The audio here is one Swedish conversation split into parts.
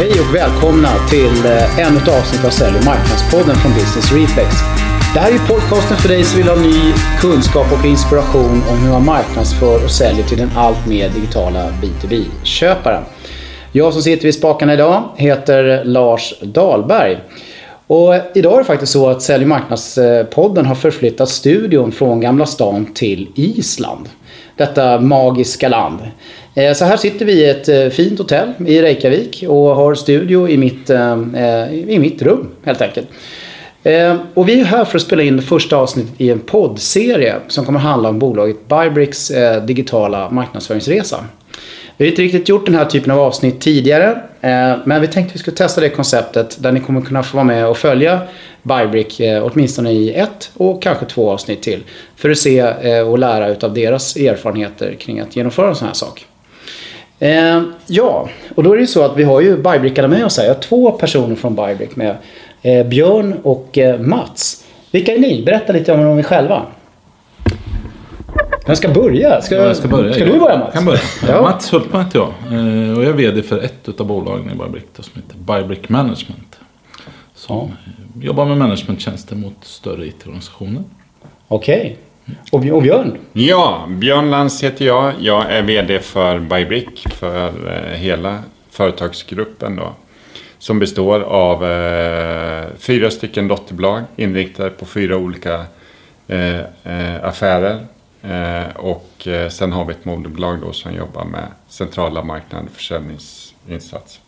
Hej och välkomna till eh, ännu ett avsnitt av Sälj och marknadspodden från Business Reflex. Det här är podcasten för dig som vill ha ny kunskap och inspiration om hur man marknadsför och säljer till den allt mer digitala B2B-köparen. Jag som sitter vid spakarna idag heter Lars Dahlberg. Och idag är det faktiskt så att Sälj och marknadspodden har förflyttat studion från Gamla stan till Island. Detta magiska land. Eh, så här sitter vi i ett eh, fint hotell i Reykjavik och har studio i mitt, eh, i mitt rum helt enkelt. Och vi är här för att spela in det första avsnittet i en poddserie som kommer handla om bolaget Bybricks digitala marknadsföringsresa. Vi har inte riktigt gjort den här typen av avsnitt tidigare. Men vi tänkte att vi skulle testa det konceptet där ni kommer kunna få vara med och följa Bybrick åtminstone i ett och kanske två avsnitt till. För att se och lära av deras erfarenheter kring att genomföra en sån här sak. Eh, ja, och då är det ju så att vi har ju Bybrickarna med oss här. Jag har två personer från Bybrick med. Eh, Björn och eh, Mats. Vilka är ni? Berätta lite om er själva. Vem ska börja? Ska, jag ska, börja. ska du börja Mats? kan börja. Ja. Mats Hultman heter jag. Eh, och jag är VD för ett av bolagen i Bybrick som heter Bybrick Management. Som ja. jobbar med managementtjänster mot större IT-organisationer. Okej. Okay. Och, Björn? Ja, Björn Lantz heter jag. Jag är VD för Bybrick för eh, hela företagsgruppen då. Som består av eh, fyra stycken dotterbolag inriktade på fyra olika eh, eh affärer. Eh, och eh, sen har vi ett moderbolag då som jobbar med centrala marknader och försäljningsinsatser.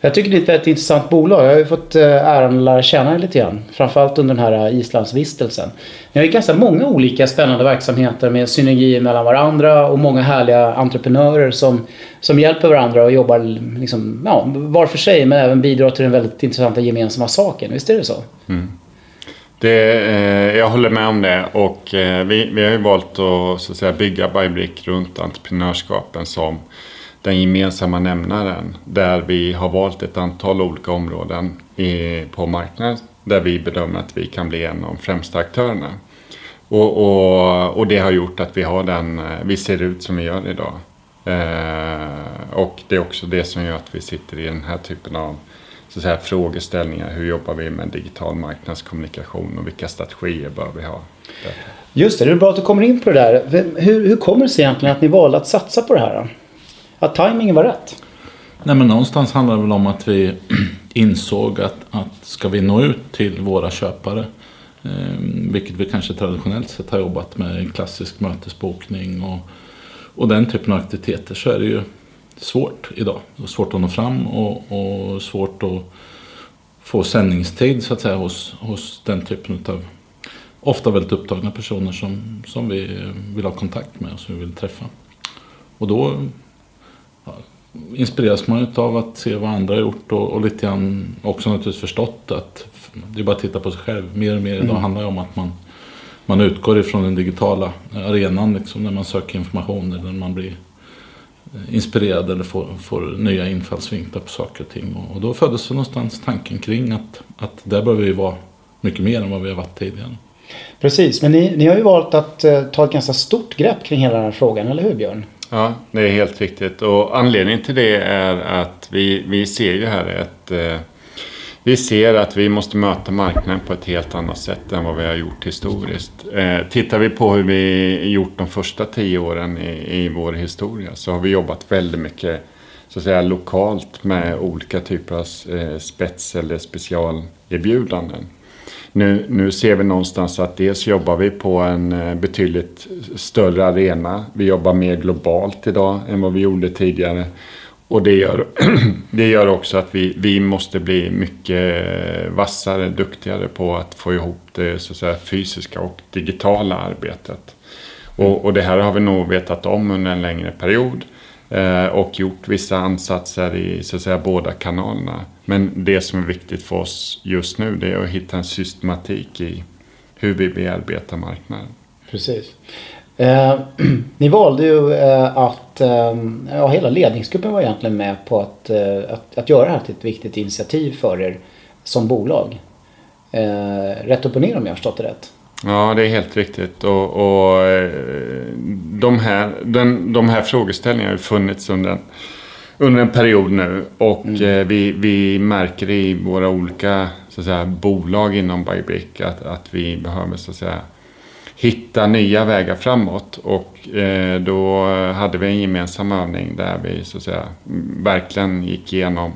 Jag tycker det är ett väldigt intressant bolag. Jag har ju fått eh, äran att lära känna det lite grann. Framförallt under den här eh, Islandsvistelsen. Ni har ju ganska många olika spännande verksamheter med synergier mellan varandra och många härliga entreprenörer som, som hjälper varandra och jobbar liksom, ja, var för sig men även bidrar till den väldigt intressanta gemensamma saken. Visst är det så? Mm. Det, eh, jag håller med om det och eh, vi, vi har ju valt att, så att säga, bygga Bybrick runt entreprenörskapen som den gemensamma nämnaren där vi har valt ett antal olika områden i, på marknaden där vi bedömer att vi kan bli en av de främsta aktörerna. Och, och, och det har gjort att vi, har den, eh, vi ser ut som vi gör idag. Eh, och det är också det som gör att vi sitter i den här typen av så att säga, frågeställningar. Hur jobbar vi med digital marknadskommunikation och vilka strategier bör vi ha? Just det, det är bra att du kommer in på det där. Hur, hur kommer det sig egentligen att ni valde att satsa på det här? Att tajmingen var rätt? Nej men någonstans handlar det väl om att vi insåg att, att ska vi nå ut till våra köpare eh, vilket vi kanske traditionellt sett har jobbat med klassisk mötesbokning och, och den typen av aktiviteter så är det ju svårt idag. Det är svårt att nå fram och, och svårt att få sändningstid så att säga hos, hos den typen av ofta väldigt upptagna personer som, som vi eh, vill ha kontakt med och som vi vill träffa. Och då inspireras man av att se vad andra har gjort och, och lite grann också naturligtvis förstått att det är bara att titta på sig själv. Mer och mer idag mm. handlar det om att man, man utgår ifrån den digitala arenan liksom, när man söker information eller när man blir eh, inspirerad eller får, får nya infallsvinklar på saker och ting. Och, och då föddes någonstans tanken kring att, att där behöver vi vara mycket mer än vad vi har varit tidigare. Precis, men ni, ni har ju valt att uh, ta ett ganska stort grepp kring hela den här frågan, eller hur Björn? Ja, det är helt riktigt. Och anledningen till det är att vi, vi ser ju här att Eh, vi ser att vi måste möta marknaden på ett helt annat sätt än vad vi har gjort historiskt. Eh, tittar vi på hur vi gjort de första tio åren i, i vår historia så har vi jobbat väldigt mycket så att säga, lokalt med olika typer av eh, spets eller specialerbjudanden. Nu, nu ser vi någonstans att dels jobbar vi på en eh, betydligt större arena. Vi jobbar mer globalt idag än vad vi gjorde tidigare. Och det gör, det gör också att vi, vi måste bli mycket eh, vassare, duktigare på att få ihop det så att säga, fysiska och digitala arbetet. Och, och det här har vi nog vetat om under en längre period. Eh, och gjort vissa ansatser i så att säga, båda kanalerna. Men det som är viktigt för oss just nu det är att hitta en systematik i hur vi bearbetar marknaden. Precis. Eh, ni valde ju eh, att, eh, ja hela ledningsgruppen var egentligen med på att, att, att, göra det här till ett viktigt initiativ för er som bolag. Rätt upp och ner om jag har förstått det rätt. Ja, det är helt riktigt. Och, och de, här, den, de här frågeställningarna har funnits under en, under en period nu. Och mm. vi, vi märker i våra olika så att säga, bolag inom Bybrick att, att vi behöver så att säga, hitta nya vägar framåt. Och eh, då hade vi en gemensam övning där vi så att säga, verkligen gick igenom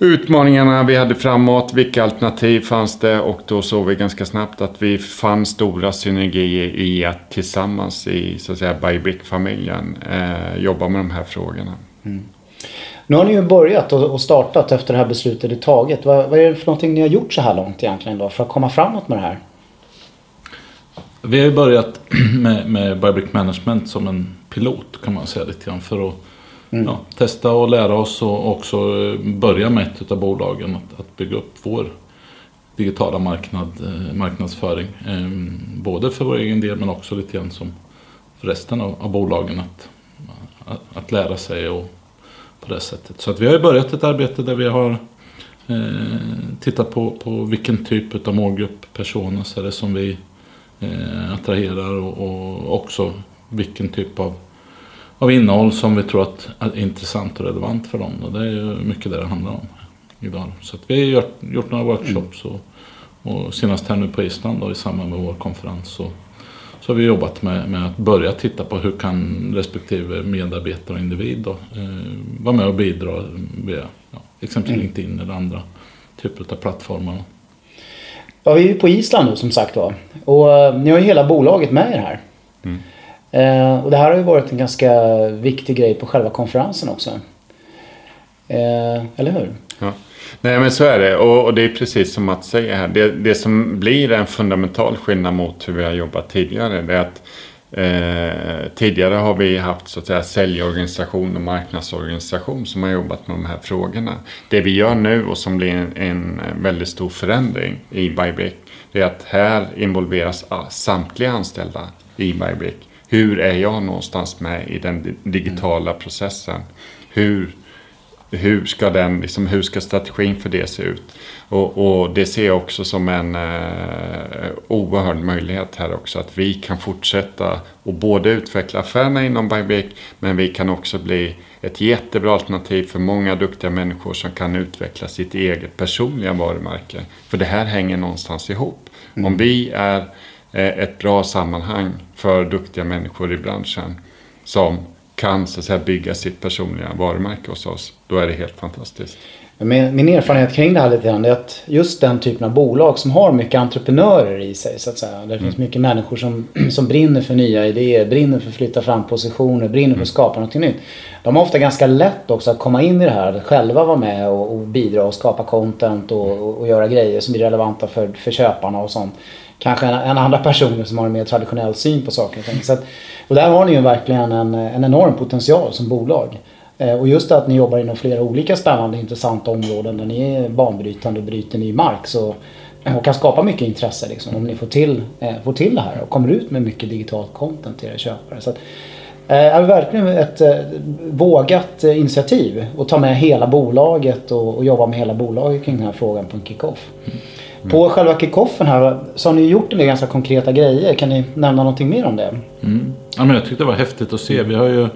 utmaningarna vi hade framåt, vilka alternativ fanns det och då såg vi ganska snabbt att vi fann stora synergier i att tillsammans i så att säga Bybrick-familjen eh, jobba med de här frågorna. Mm. Nu har ni ju börjat och startat efter det här beslutet är taget. Vad, vad, är det för någonting ni har gjort så här långt egentligen då för att komma framåt med det här? Vi har ju börjat med, med Bybrick Management som en pilot kan man säga lite grann för att mm. ja, testa och lära oss och också eh, börja med ett av bolagen att, att bygga upp vår digitala marknad, eh, marknadsföring. Eh, både för vår egen del men också lite grann som för resten av, av bolagen att, att, att, lära sig och på det sättet. Så att vi har börjat ett arbete där vi har eh, tittat på, på vilken typ av målgrupp, personer är det som vi eh, attraherar och, och, också vilken typ av, av innehåll som vi tror att är intressant och relevant för dem. Och det är ju mycket det det handlar om idag. Så att vi har gjort, gjort några workshops och, och senast här nu på Island då, i samband med vår konferens så, så har vi jobbat med, med att börja titta på hur kan respektive medarbetare och individ då, eh, vara med och bidra via ja, exempelvis mm. LinkedIn eller andra typer av plattformar. Ja, vi är ju på Island nu som sagt var. Och uh, ni har ju hela bolaget med er här. Mm. Eh, och det här har ju varit en ganska viktig grej på själva konferensen också. Eh, eller hur? Ja. Nej men så är det och, och, det är precis som att säga här. Det, det som blir en fundamental skillnad mot hur vi har jobbat tidigare. Det är att Eh, tidigare har vi haft så att säga säljorganisation och marknadsorganisation som har jobbat med de här frågorna. Det vi gör nu och som blir en, en väldigt stor förändring i Bybrick det är att här involveras samtliga anställda i Bybrick. Hur är jag någonstans med i den digitala processen? Hur, hur, ska, den, liksom, hur ska strategin för det se ut? Och, och, det ser jag också som en eh, oerhörd möjlighet här också. Att vi kan fortsätta och både utveckla affärerna inom Bybrick men vi kan också bli ett jättebra alternativ för många duktiga människor som kan utveckla sitt eget personliga varumärke. För det här hänger någonstans ihop. Mm. Om vi är ett bra sammanhang för duktiga människor i branschen som kan så att säga, bygga sitt personliga varumärke hos oss, då är det helt fantastiskt. Min, erfarenhet kring det här lite grann är att just den typen av bolag som har mycket entreprenörer i sig så att säga. Det mm. finns mycket människor som, som brinner för nya idéer, brinner för att flytta fram positioner, brinner för att mm. skapa något nytt. De har ofta ganska lätt också att komma in i det här, att själva vara med och, och bidra och skapa content och, och, och, göra grejer som blir relevanta för, för köparna och sånt. Kanske en, en andra personer som har en mer traditionell syn på saker och ting. Så att, och där har ni ju verkligen en, en enorm potential som bolag. Eh, och just att ni jobbar inom flera olika spännande intressanta områden där ni är banbrytande och bryter ny mark. Så, och kan skapa mycket intresse liksom, om ni får till, eh, får till det här och kommer ut med mycket digitalt content till era köpare. Så att, är verkligen ett eh, vågat eh, initiativ att ta med hela bolaget och, och, jobba med hela bolaget kring den här frågan på en kickoff. Mm. På själva kickoffen här så har ni gjort en del ganska konkreta grejer. Kan ni nämna någonting mer om det? Mm. Ja, men jag tyckte det var häftigt att se. Vi har ju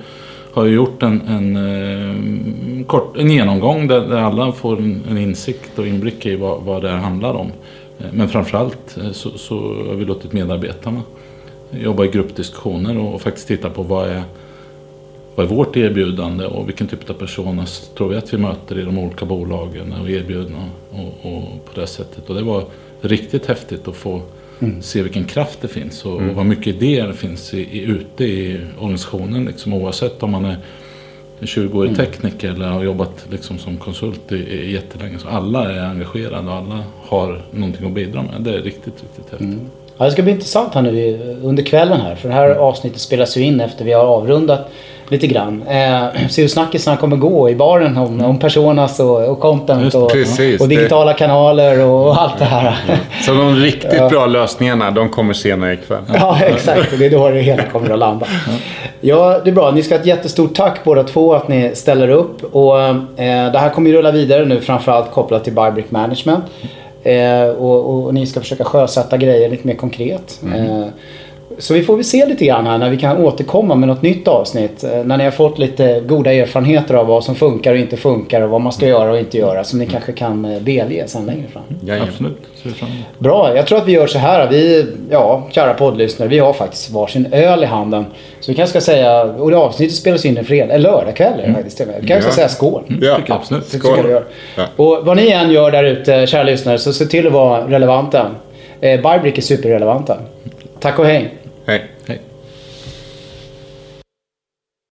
har ju gjort en, en, eh, kort, en genomgång där, där alla får en, en, insikt och inblick i vad, vad det här handlar om. Eh, men framförallt eh, så, så har vi låtit medarbetarna jobba i gruppdiskussioner och, och faktiskt titta på vad är, vad är vårt erbjudande och vilken typ av personer tror vi att vi möter i de olika bolagen och erbjudna och, och på det sättet. Och det var riktigt häftigt att få Mm. Se vilken kraft det finns och, mm. och vad mycket idéer det finns i, i, ute i organisationen. Liksom, oavsett om man är 20-årig mm. tekniker eller har jobbat liksom, som konsult i, i jättelänge. Så alla är engagerade och alla har någonting att bidra med. Det är riktigt, riktigt häftigt. Mm. Ja, det ska bli intressant här nu under kvällen här. För det här avsnittet spelas ju in efter vi har avrundat lite grann. Eh, se hur snackisarna kommer gå i baren om, om personas och, och content och, Precis, och, digitala det... kanaler och allt det här. Mm. Så de riktigt ja. bra lösningarna de kommer senare ikväll. Ja exakt, det är då det hela kommer att landa. Ja det är bra, ni ska ha ett jättestort tack båda två att ni ställer upp. Och, eh, det här kommer ju rulla vidare nu framförallt kopplat till Bybrick Management. Eh, och, och, och, ni ska försöka sjösätta grejer lite mer konkret. Mm. Eh, Så vi får väl se lite grann här när vi kan återkomma med något nytt avsnitt. Eh, När ni har fått lite goda erfarenheter av vad som funkar och inte funkar och vad man ska göra och inte göra. Som ni kanske kan eh, delge sen längre fram. Jajamän. Absolut. Bra, jag tror att vi gör så här. Vi, ja, kära poddlyssnare, vi har faktiskt varsin öl i handen. Så vi kanske ska säga, och det avsnittet spelas in en fredag, eller lördagkväll är det faktiskt. till. Vi kanske ska Ja. säga skål. Ja, Tycker jag absolut. Vi göra. Ja. Och vad ni än gör där ute, kära lyssnare, så se till att vara relevanta. Eh, Biobrick är superrelevanta. Tack och hej. Hej.